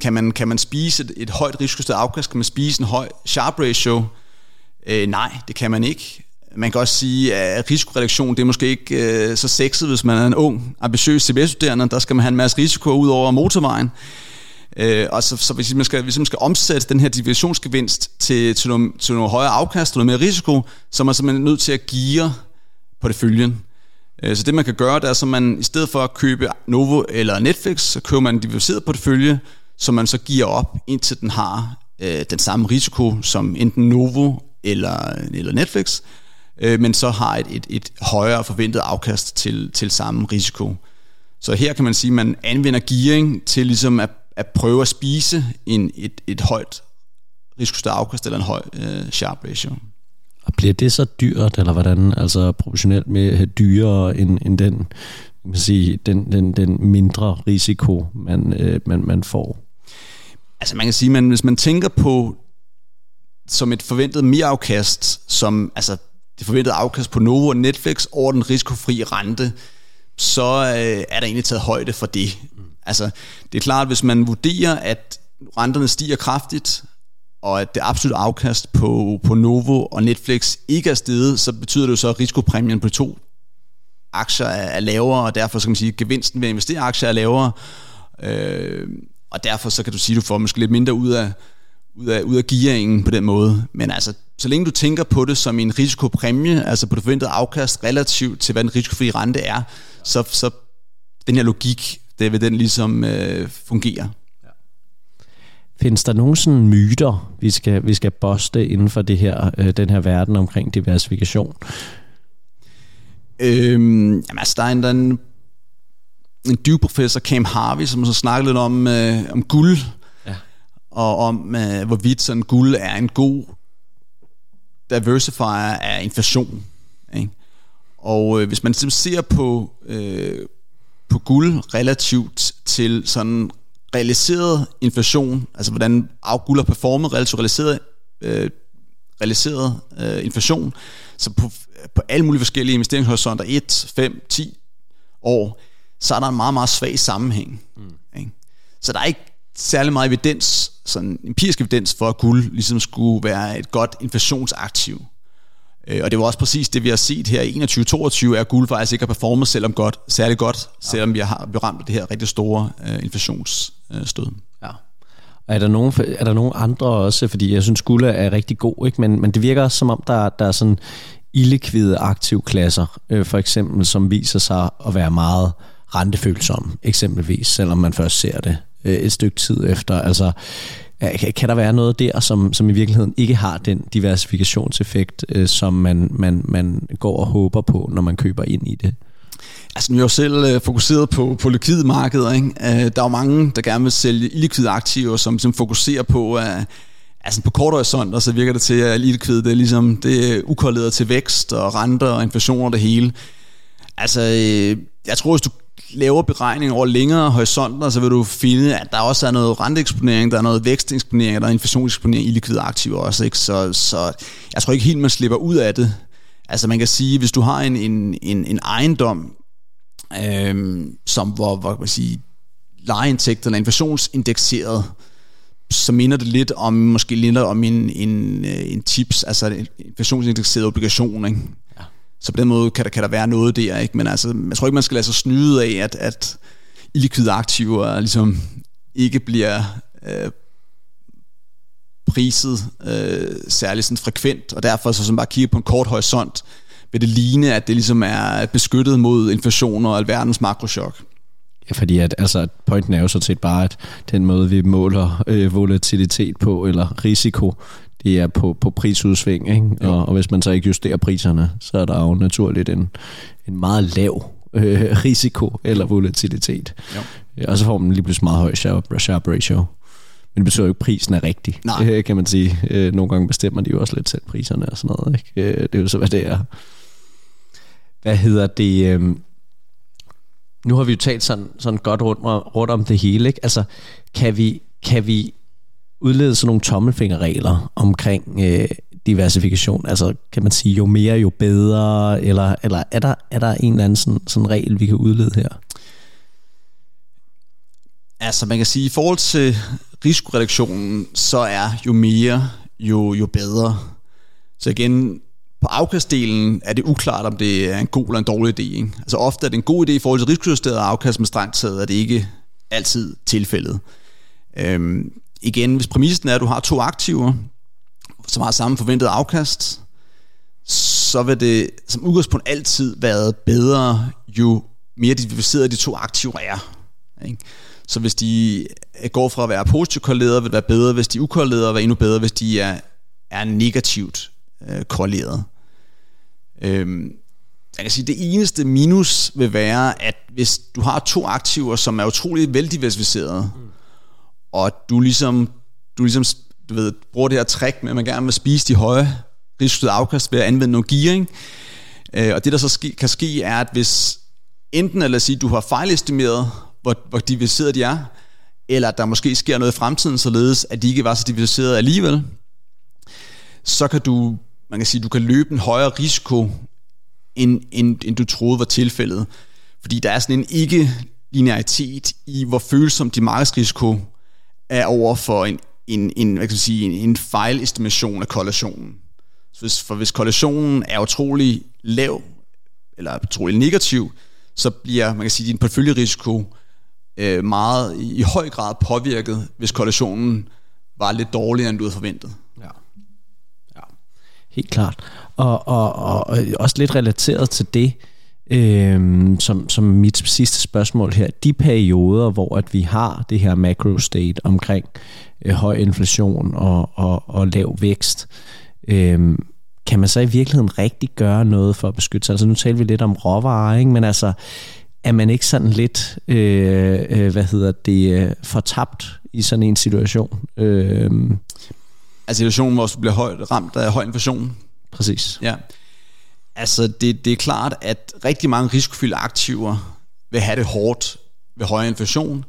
kan, man, kan man spise et, et højt risikostødt afkast, kan man spise en høj sharp ratio? Øh, nej, det kan man ikke. Man kan også sige, at risikoreduktion, det er måske ikke øh, så sexet, hvis man er en ung, ambitiøs CBS-studerende. Der skal man have en masse risiko ud over motorvejen. Øh, Øh, og så, så hvis, man skal, hvis man skal omsætte den her divisionsgevinst til, til, nogle, til nogle højere afkast noget mere risiko, så er man simpelthen nødt til at geare på det følgen. Øh, så det man kan gøre, det er, så man i stedet for at købe Novo eller Netflix, så køber man en diversificeret portefølje, som man så giver op, indtil den har øh, den samme risiko som enten Novo eller, eller Netflix, øh, men så har et, et, et højere forventet afkast til, til samme risiko. Så her kan man sige, at man anvender gearing til ligesom at at prøve at spise en, et, et højt risikostørre afkast eller en høj øh, sharp ratio. Og bliver det så dyrt, eller hvordan, altså proportionelt med dyrere end, end den, man sige, den, den, den mindre risiko, man, øh, man, man får? Altså man kan sige, at hvis man tænker på som et forventet merafkast, som altså det forventede afkast på Novo og Netflix over den risikofri rente, så øh, er der egentlig taget højde for det. Altså, det er klart, hvis man vurderer, at renterne stiger kraftigt, og at det absolut afkast på, på Novo og Netflix ikke er steget, så betyder det jo så, at risikopræmien på to aktier er, er lavere, og derfor skal man sige, at gevinsten ved at investere i aktier er lavere, øh, og derfor så kan du sige, at du får måske lidt mindre ud af, ud af, ud af gearingen på den måde. Men altså, så længe du tænker på det som en risikopræmie, altså på det forventede afkast relativt til, hvad den risikofri rente er, så, så den her logik det vil den ligesom øh, fungere. Ja. Findes der nogle sådan myter, vi skal, vi skal boste inden for det her, øh, den her verden omkring diversifikation? Øhm, jamen altså, der er en, der er en, en dyvprofessor, Cam Harvey, som så snakker lidt om, øh, om guld, ja. og om øh, hvorvidt sådan guld er en god diversifier af inflation. Ikke? Og øh, hvis man simpelthen ser på, øh, på guld relativt til sådan realiseret inflation, altså hvordan guld har performet relativt realiseret, øh, realiseret øh, inflation, så på, på alle mulige forskellige investeringshorisonter, 1, 5, 10 år, så er der en meget, meget svag sammenhæng. Mm. Ikke? Så der er ikke særlig meget evidens, sådan empirisk evidens for, at guld ligesom skulle være et godt inflationsaktiv. Øh, og det var også præcis det, vi har set her i 21-22, at guld faktisk ikke har performet selvom godt, særlig godt, selvom vi har vi ramt det her rigtig store uh, inflationsstød. Uh, ja. Og er der, nogen, er der nogen andre også, fordi jeg synes, guld er rigtig god, ikke? Men, men det virker også som om, der, der er sådan illikvide aktivklasser, øh, for eksempel, som viser sig at være meget rentefølsomme, eksempelvis, selvom man først ser det øh, et stykke tid efter. Altså, kan der være noget der, som, som i virkeligheden ikke har den diversifikationseffekt, øh, som man, man, man går og håber på, når man køber ind i det? Altså, nu er jeg jo selv øh, fokuseret på, på likvide markeder. Ikke? Øh, der er jo mange, der gerne vil sælge illikvide aktiver, som, som fokuserer på, at altså på kort horisont, så virker det til, at illikvid det er ligesom det er ukorreleret til vækst og renter og inflation og det hele. Altså, øh, jeg tror, hvis du laver beregninger over længere horisonter, så vil du finde, at der også er noget renteeksponering, der er noget væksteksponering, der er inflationseksponering i likvide aktiver også. Ikke? Så, så jeg tror ikke helt, man slipper ud af det. Altså man kan sige, hvis du har en, en, en, en ejendom, øhm, som hvor, hvor man sige, lejeindtægterne er inflationsindekseret, så minder det lidt om, måske lidt om en, en, øh, en tips, altså en inflationsindekseret obligation, ikke? Så på den måde kan der, kan der være noget der, ikke? men altså, jeg tror ikke, man skal lade sig snyde af, at, at illikvide aktiver ligesom ikke bliver øh, priset øh, særlig sådan frekvent, og derfor så som bare kigge på en kort horisont, vil det ligne, at det ligesom er beskyttet mod inflation og alverdens makrochok. Ja, fordi at, altså, pointen er jo så set bare, at den måde, vi måler øh, volatilitet på, eller risiko, det er på, på prisudsving, ikke? Og, og hvis man så ikke justerer priserne, så er der jo naturligt en, en meget lav øh, risiko eller volatilitet. Jo. Og så får man lige pludselig meget høj sharp, sharp ratio. Men det betyder jo ikke, at prisen er rigtig, Nej. Det kan man sige. Øh, nogle gange bestemmer de jo også lidt selv priserne og sådan noget. Ikke? Øh, det er jo så, hvad det er. Hvad hedder det? Øh, nu har vi jo talt sådan, sådan godt rundt, rundt om det hele. Ikke? Altså, kan vi, kan vi udlede sådan nogle tommelfingerregler omkring øh, diversifikation? Altså kan man sige, jo mere, jo bedre, eller, eller er, der, er der en eller anden sådan, sådan regel, vi kan udlede her? Altså man kan sige, i forhold til risikoreduktionen, så er jo mere, jo, jo bedre. Så igen, på afkastdelen er det uklart, om det er en god eller en dårlig idé. Ikke? Altså ofte er det en god idé i forhold til risikojusteret afkast, men strengt taget er det ikke altid tilfældet. Øhm, igen, hvis præmissen er, at du har to aktiver, som har samme forventet afkast, så vil det som udgangspunkt altid være bedre, jo mere diversificeret de to aktiver er. Ikke? Så hvis de øh, går fra at være positivt korreleret, vil det være bedre, hvis de er ukorrelerede, og være endnu bedre, hvis de er, er negativt øh, korreleret. Øhm, jeg kan sige, det eneste minus vil være, at hvis du har to aktiver, som er utrolig veldiversificerede, mm og du ligesom, du ligesom du ved, bruger det her trick med, at man gerne vil spise de høje risikoede afkast ved at anvende noget gearing. Øh, og det der så ske, kan ske er, at hvis enten, eller sige, du har fejlestimeret, hvor, hvor diversificeret de er, eller at der måske sker noget i fremtiden, således at de ikke var så diversificeret alligevel, så kan du, man kan sige, du kan løbe en højere risiko, end, end, end du troede var tilfældet. Fordi der er sådan en ikke-linearitet i, hvor følsom de markedsrisiko er over for en, en, en, hvad kan man sige, en, en fejlestimation af korrelationen. Så hvis, for hvis korrelationen er utrolig lav, eller utrolig negativ, så bliver man kan sige, din porteføljerisiko øh, meget i, i høj grad påvirket, hvis korrelationen var lidt dårligere, end du havde forventet. Ja. ja. Helt klart. Og, og, og, og også lidt relateret til det, Øhm, som, som mit sidste spørgsmål her, de perioder, hvor at vi har det her macro state omkring øh, høj inflation og, og, og lav vækst, øhm, kan man så i virkeligheden rigtig gøre noget for at beskytte sig? Altså nu taler vi lidt om råvarer, ikke? men altså er man ikke sådan lidt, øh, øh, hvad hedder det, øh, fortabt i sådan en situation? Øh, altså situationen, hvor du bliver højt ramt af høj inflation? Præcis. Ja. Altså, det, det er klart, at rigtig mange risikofyldte aktiver vil have det hårdt ved høj inflation,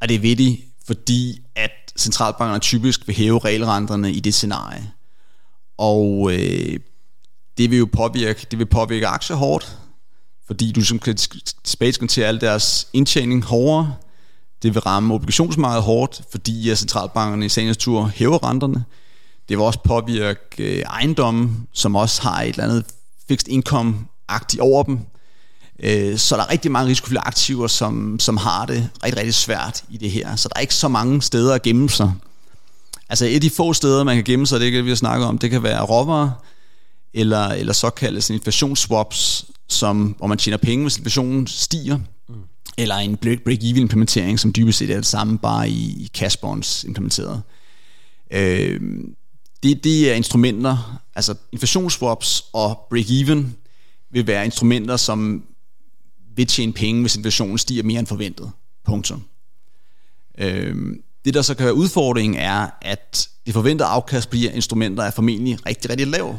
og det er vigtigt, fordi at centralbankerne typisk vil hæve regelrenterne i det scenarie. Og øh, det vil jo påvirke, det vil påvirke aktier hårdt, fordi du som kan tilbage alle deres indtjening hårdere. Det vil ramme obligationsmarkedet hårdt, fordi centralbankerne i sagens tur hæver renterne. Det vil også påvirke øh, ejendommen, som også har et eller andet fixed income-agtigt over dem. Øh, så der er rigtig mange risikofyldte aktiver, som, som har det rigtig, rigtig svært i det her. Så der er ikke så mange steder at gemme sig. Altså et af de få steder, man kan gemme sig, det kan vi har snakket om, det kan være råvarer, eller, eller såkaldte inflationsswaps, som, hvor man tjener penge, hvis inflationen stiger, mm. eller en break-even implementering, som dybest set er det samme, bare i, i cash bonds implementeret. Øh, det, det er instrumenter, altså inflationsswaps og break-even vil være instrumenter, som vil tjene penge, hvis inflationen stiger mere end forventet. Punktum. Øh, det, der så kan være udfordringen, er, at det forventede afkast bliver instrumenter er formentlig rigtig, rigtig lav.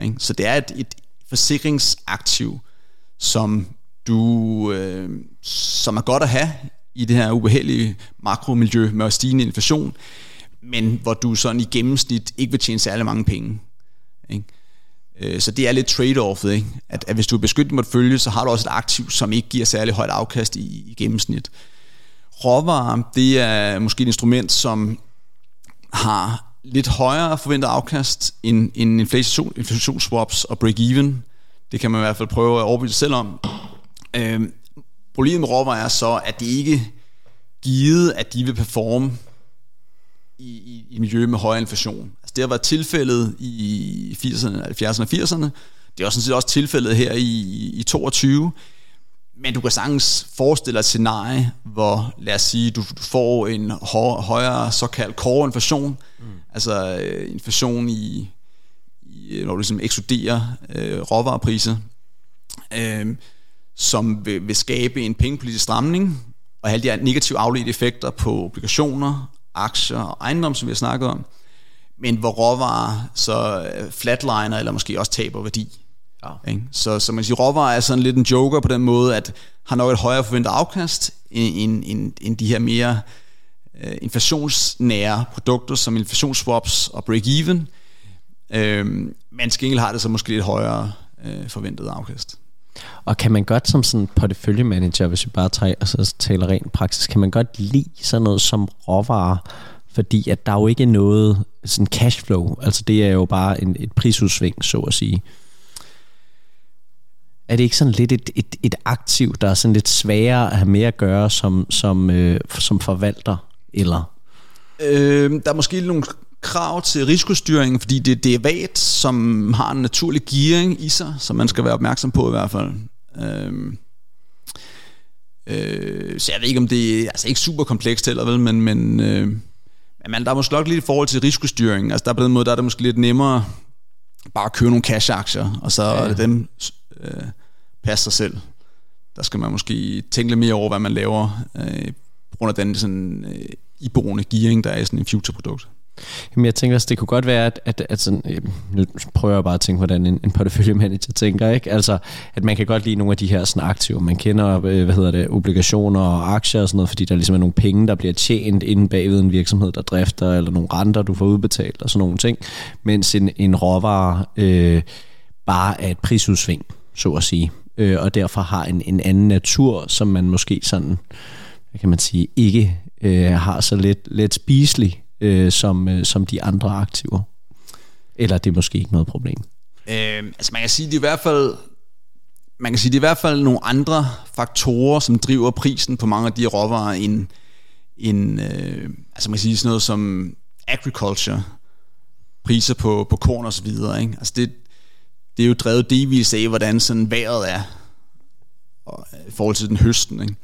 Ja. Så det er et, et forsikringsaktiv, som du, øh, som er godt at have i det her ubehagelige makromiljø med stigende inflation, men hvor du sådan i gennemsnit ikke vil tjene særlig mange penge. Ikke? Øh, så det er lidt trade-offet, ikke? At, at hvis du er beskyttet følge, så har du også et aktiv, som ikke giver særlig højt afkast i, i gennemsnit. Råvarer, det er måske et instrument, som har lidt højere forventet afkast end, end inflation, inflationsswaps og break-even. Det kan man i hvert fald prøve at overbevise selv om. Øhm, problemet med råvarer er så, at det ikke givet, at de vil performe i, i, i miljø med høj inflation. Altså det har været tilfældet i 80'erne, 70'erne og 80'erne. Det er også, sådan set også tilfældet her i, i 22. Men du kan sagtens forestille dig et scenarie, hvor lad os sige, du, du får en højere såkaldt core inflation, mm. altså øh, inflation i, i når du ligesom ekskluderer øh, råvarepriser, øh, som vil, vil skabe en pengepolitisk stramning, og alle de her negative afledte effekter på obligationer, aktier og ejendom, som vi har snakket om, men hvor råvarer så øh, flatliner eller måske også taber værdi. Ja. Ikke? Så, så man siger, råvarer er sådan lidt en joker på den måde, at har nok et højere forventet afkast end, end, end de her mere øh, inflationsnære produkter som inflationsswaps og break-even. Øh, men skengel har det så måske lidt højere øh, forventet afkast. Og kan man godt som sådan porteføljemanager, hvis vi bare tager, og så taler rent praksis, kan man godt lide sådan noget som råvarer, fordi at der er jo ikke noget sådan cashflow, altså det er jo bare en, et prisudsving, så at sige. Er det ikke sådan lidt et, et, et aktiv, der er sådan lidt sværere at have mere at gøre som, som, øh, som forvalter, eller? Øh, der er måske nogle krav til risikostyring, fordi det er derivat, som har en naturlig gearing i sig, som man skal være opmærksom på i hvert fald. Øh, øh, så jeg ved ikke, om det er altså ikke super komplekst heller, vel, men, men, øh, men der er måske nok lidt i forhold til risikostyring. Altså der på den måde, der er det måske lidt nemmere bare at købe nogle cash-aktier, og så ja. er det dem øh, passe sig selv. Der skal man måske tænke lidt mere over, hvad man laver, øh, på grund af den sådan, øh, iboende gearing, der er i sådan en future-produkt. Jamen jeg tænker også, det kunne godt være, at, at, at sådan, øh, nu prøver jeg bare at tænke, hvordan en, en porteføljemanager tænker, ikke? Altså, at man kan godt lide nogle af de her sådan aktiver. Man kender, øh, hvad hedder det, obligationer og aktier og sådan noget, fordi der ligesom er nogle penge, der bliver tjent inden bagved en virksomhed, der drifter, eller nogle renter, du får udbetalt og sådan nogle ting. Mens en, en råvare øh, bare er et prisudsving, så at sige. Øh, og derfor har en, en anden natur, som man måske sådan, hvad kan man sige, ikke øh, har så let, let spiselig øh, som, øh, som de andre aktiver? Eller det er måske ikke noget problem? Øh, altså man kan sige, det er i hvert fald man kan sige, det er i hvert fald nogle andre faktorer, som driver prisen på mange af de råvarer end, end øh, altså man kan sige sådan noget som agriculture, priser på, på korn og så videre. Ikke? Altså det, det er jo drevet delvis af, hvordan sådan vejret er og, øh, i forhold til den høsten. Ikke?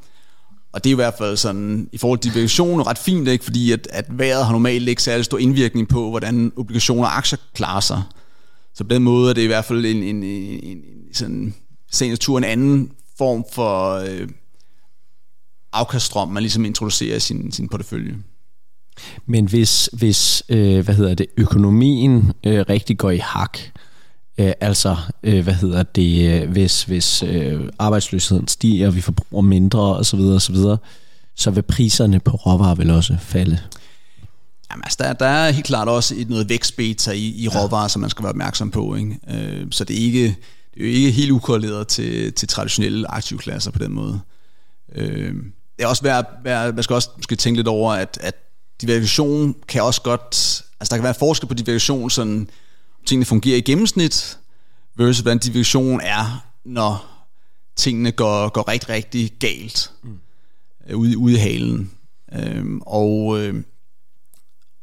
Og det er i hvert fald sådan, i forhold til obligationer, ret fint, ikke? fordi at, at vejret har normalt ikke særlig stor indvirkning på, hvordan obligationer og aktier klarer sig. Så på den måde er det i hvert fald en, en, en, en sådan, natur en anden form for øh, afkaststrøm, man ligesom introducerer i sin, sin portefølje. Men hvis, hvis øh, hvad hedder det, økonomien øh, rigtig går i hak, Øh, altså, øh, hvad hedder det, øh, hvis, hvis øh, arbejdsløsheden stiger, og vi forbruger mindre osv., osv., så vil priserne på råvarer vel også falde. Jamen, altså, der, der er helt klart også et noget vækstbeta i, i råvarer, ja. som man skal være opmærksom på. Ikke? Øh, så det er, ikke, det er jo ikke helt ukorreleret til, til traditionelle aktivklasser på den måde. Øh, det er også værd, værd, man skal også måske tænke lidt over, at, at diversion kan også godt, altså der kan være forskel på diversion, sådan tingene fungerer i gennemsnit, versus hvordan diversion er, når tingene går, går rigtig, rigtig galt mm. ude, ude i halen. Øhm, og, øh,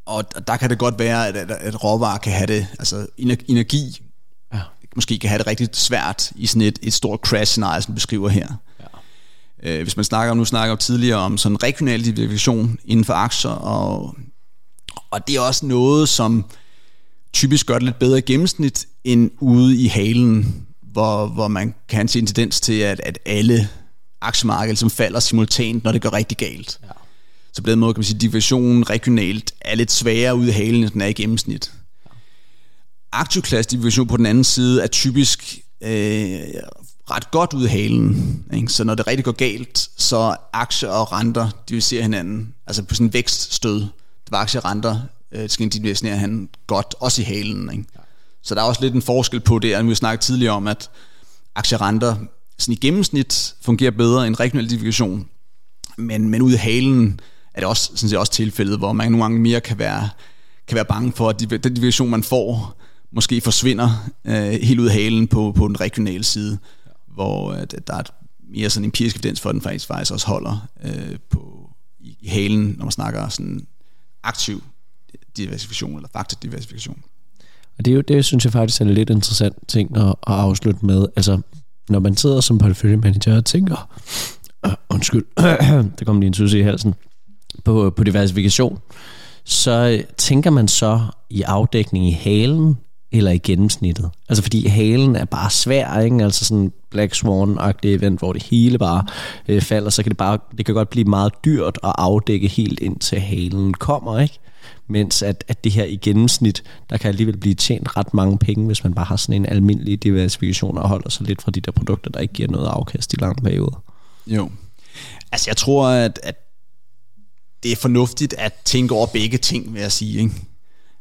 og der kan det godt være, at, at, at råvarer kan have det, altså energi, ja. måske kan have det rigtig svært i sådan et, et stort crash-scenarie, som beskriver her. Øh, hvis man snakker, nu snakker jeg tidligere om sådan regional diversifikation inden for aktier, og, og det er også noget, som typisk gør det lidt bedre i gennemsnit, end ude i halen, hvor, hvor man kan se en tendens til, at, at alle aktiemarkeder som falder simultant, når det går rigtig galt. Ja. Så på den måde kan man sige, at divisionen regionalt er lidt sværere ude i halen, end den er i gennemsnit. Ja. Aktivklasse division på den anden side er typisk øh, ret godt ud af halen. Ikke? Så når det rigtig går galt, så aktier og renter diviserer hinanden. Altså på sådan en vækststød, det var aktier og renter, øh, skal divisere han godt, også i halen. Ikke? Så der er også lidt en forskel på det, at vi snakkede tidligere om, at aktierenter sådan i gennemsnit fungerer bedre end regional division. Men, men ude i halen er det også, sådan set også tilfældet, hvor man nogle gange mere kan være, kan være bange for, at den division, man får, måske forsvinder øh, helt ud af halen på, på den regionale side hvor at, at der er et mere sådan empirisk evidens for, at den faktisk, faktisk også holder øh, på, i, i halen, når man snakker sådan aktiv diversifikation eller faktadiversifikation. Og det, er jo, det synes jeg faktisk er en lidt interessant ting at, at afslutte med. Altså, når man sidder som porteføljemanager og tænker, uh, undskyld, der kom lige en tusse i halsen, på, på diversifikation, så øh, tænker man så i afdækning i halen, eller i gennemsnittet. Altså fordi halen er bare svær, ikke? Altså sådan Black Swan-agtig event, hvor det hele bare øh, falder, så kan det bare, det kan godt blive meget dyrt at afdække helt indtil halen kommer, ikke? Mens at, at det her i gennemsnit, der kan alligevel blive tjent ret mange penge, hvis man bare har sådan en almindelig diversifikation og holder sig lidt fra de der produkter, der ikke giver noget afkast i lang periode. Jo. Altså jeg tror, at, at det er fornuftigt at tænke over begge ting, vil jeg sige, ikke?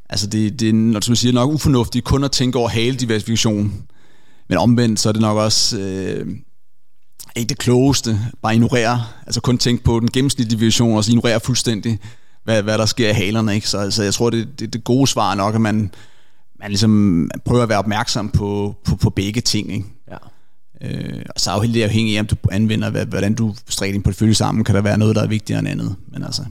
Altså det, det er, når du siger, nok ufornuftigt kun at tænke over halediversifikation. Men omvendt, så er det nok også øh, ikke det klogeste. Bare ignorere, altså kun tænke på den gennemsnitlige division, og så ignorere fuldstændig, hvad, hvad der sker i halerne. Ikke? Så altså, jeg tror, det, det, det gode svar er nok, at man, man ligesom prøver at være opmærksom på, på, på begge ting. Ikke? Ja. Øh, og så afhængig af, om du anvender, hvordan du strikker din portefølje sammen, kan der være noget, der er vigtigere end andet. Men altså,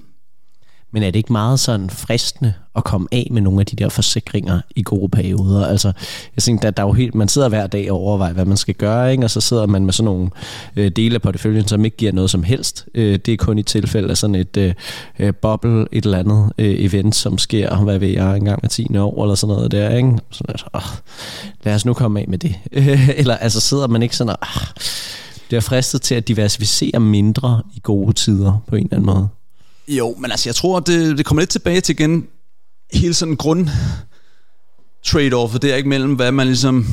men er det ikke meget sådan fristende at komme af med nogle af de der forsikringer i gode perioder? Altså, jeg tænker, der, der er jo helt, man sidder hver dag og overvejer, hvad man skal gøre, ikke? og så sidder man med sådan nogle øh, dele af porteføljen, som ikke giver noget som helst. Øh, det er kun i tilfælde af sådan et øh, øh boble, bubble, et eller andet øh, event, som sker, hvad ved jeg, en gang med 10 år, eller sådan noget der, ikke? Sådan, altså, åh, lad os nu komme af med det. eller altså sidder man ikke sådan og, ah, øh, det fristet til at diversificere mindre i gode tider på en eller anden måde. Jo, men altså jeg tror, det, det kommer lidt tilbage til igen hele sådan grund trade-off, det er ikke mellem, hvad man ligesom,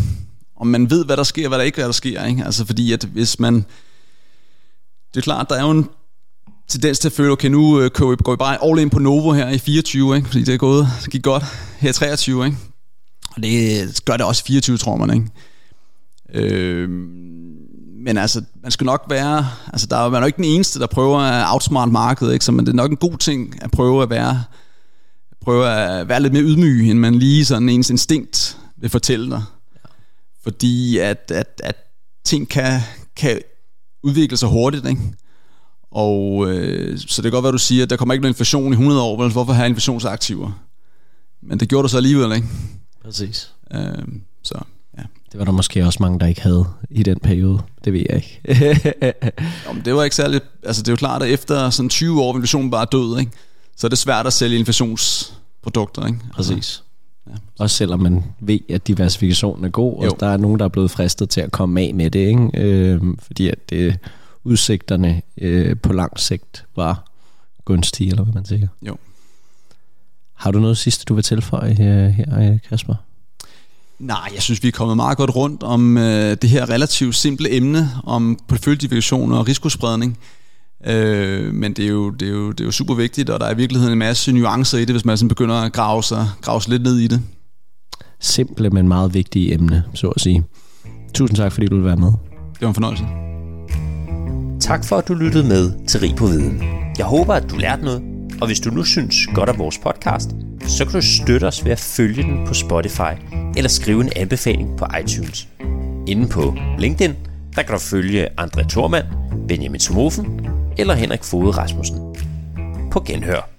om man ved, hvad der sker, hvad der ikke hvad der sker, ikke? Altså fordi, at hvis man, det er klart, der er jo en tendens til at føle, okay, nu øh, går vi bare all in på Novo her i 24, ikke? fordi det er gået, det gik godt her i 23, ikke? og det gør det også i 24, tror man, ikke? Øh, men altså, man skal nok være, altså der er man jo ikke den eneste, der prøver at outsmart markedet, ikke? Så, men det er nok en god ting at prøve at være, prøve at være lidt mere ydmyg, end man lige sådan ens instinkt vil fortælle dig. Ja. Fordi at, at, at ting kan, kan udvikle sig hurtigt, ikke? Og øh, så det kan godt være, du siger, at der kommer ikke noget inflation i 100 år, vel? hvorfor have inflationsaktiver? Men det gjorde du så alligevel, ikke? Præcis. Øh, så. Det var der måske også mange, der ikke havde i den periode. Det ved jeg ikke. jo, men det var ikke særligt... Altså, det er jo klart, at efter sådan 20 år, inflationen bare er død, ikke? så er det svært at sælge inflationsprodukter. Ikke? Præcis. Ja. Også selvom man ved, at diversifikationen er god, jo. og der er nogen, der er blevet fristet til at komme af med det, ikke? Øh, fordi at det, udsigterne øh, på lang sigt var gunstige, eller hvad man siger. Jo. Har du noget sidste, du vil tilføje her, her Kasper? Nej, jeg synes, vi er kommet meget godt rundt om øh, det her relativt simple emne om porteføljedivision og risikospredning. Øh, men det er, jo, det, er jo, det er jo super vigtigt, og der er i virkeligheden en masse nuancer i det, hvis man sådan begynder at grave sig, grave sig lidt ned i det. Simple, men meget vigtige emne, så at sige. Tusind tak, fordi du vil være med. Det var en fornøjelse. Tak for, at du lyttede med til Rig på Viden. Jeg håber, at du lærte noget, og hvis du nu synes godt om vores podcast, så kan du støtte os ved at følge den på Spotify eller skrive en anbefaling på iTunes. Inde på LinkedIn, der kan du følge André Thormand, Benjamin Somofen eller Henrik Fode Rasmussen. På genhør.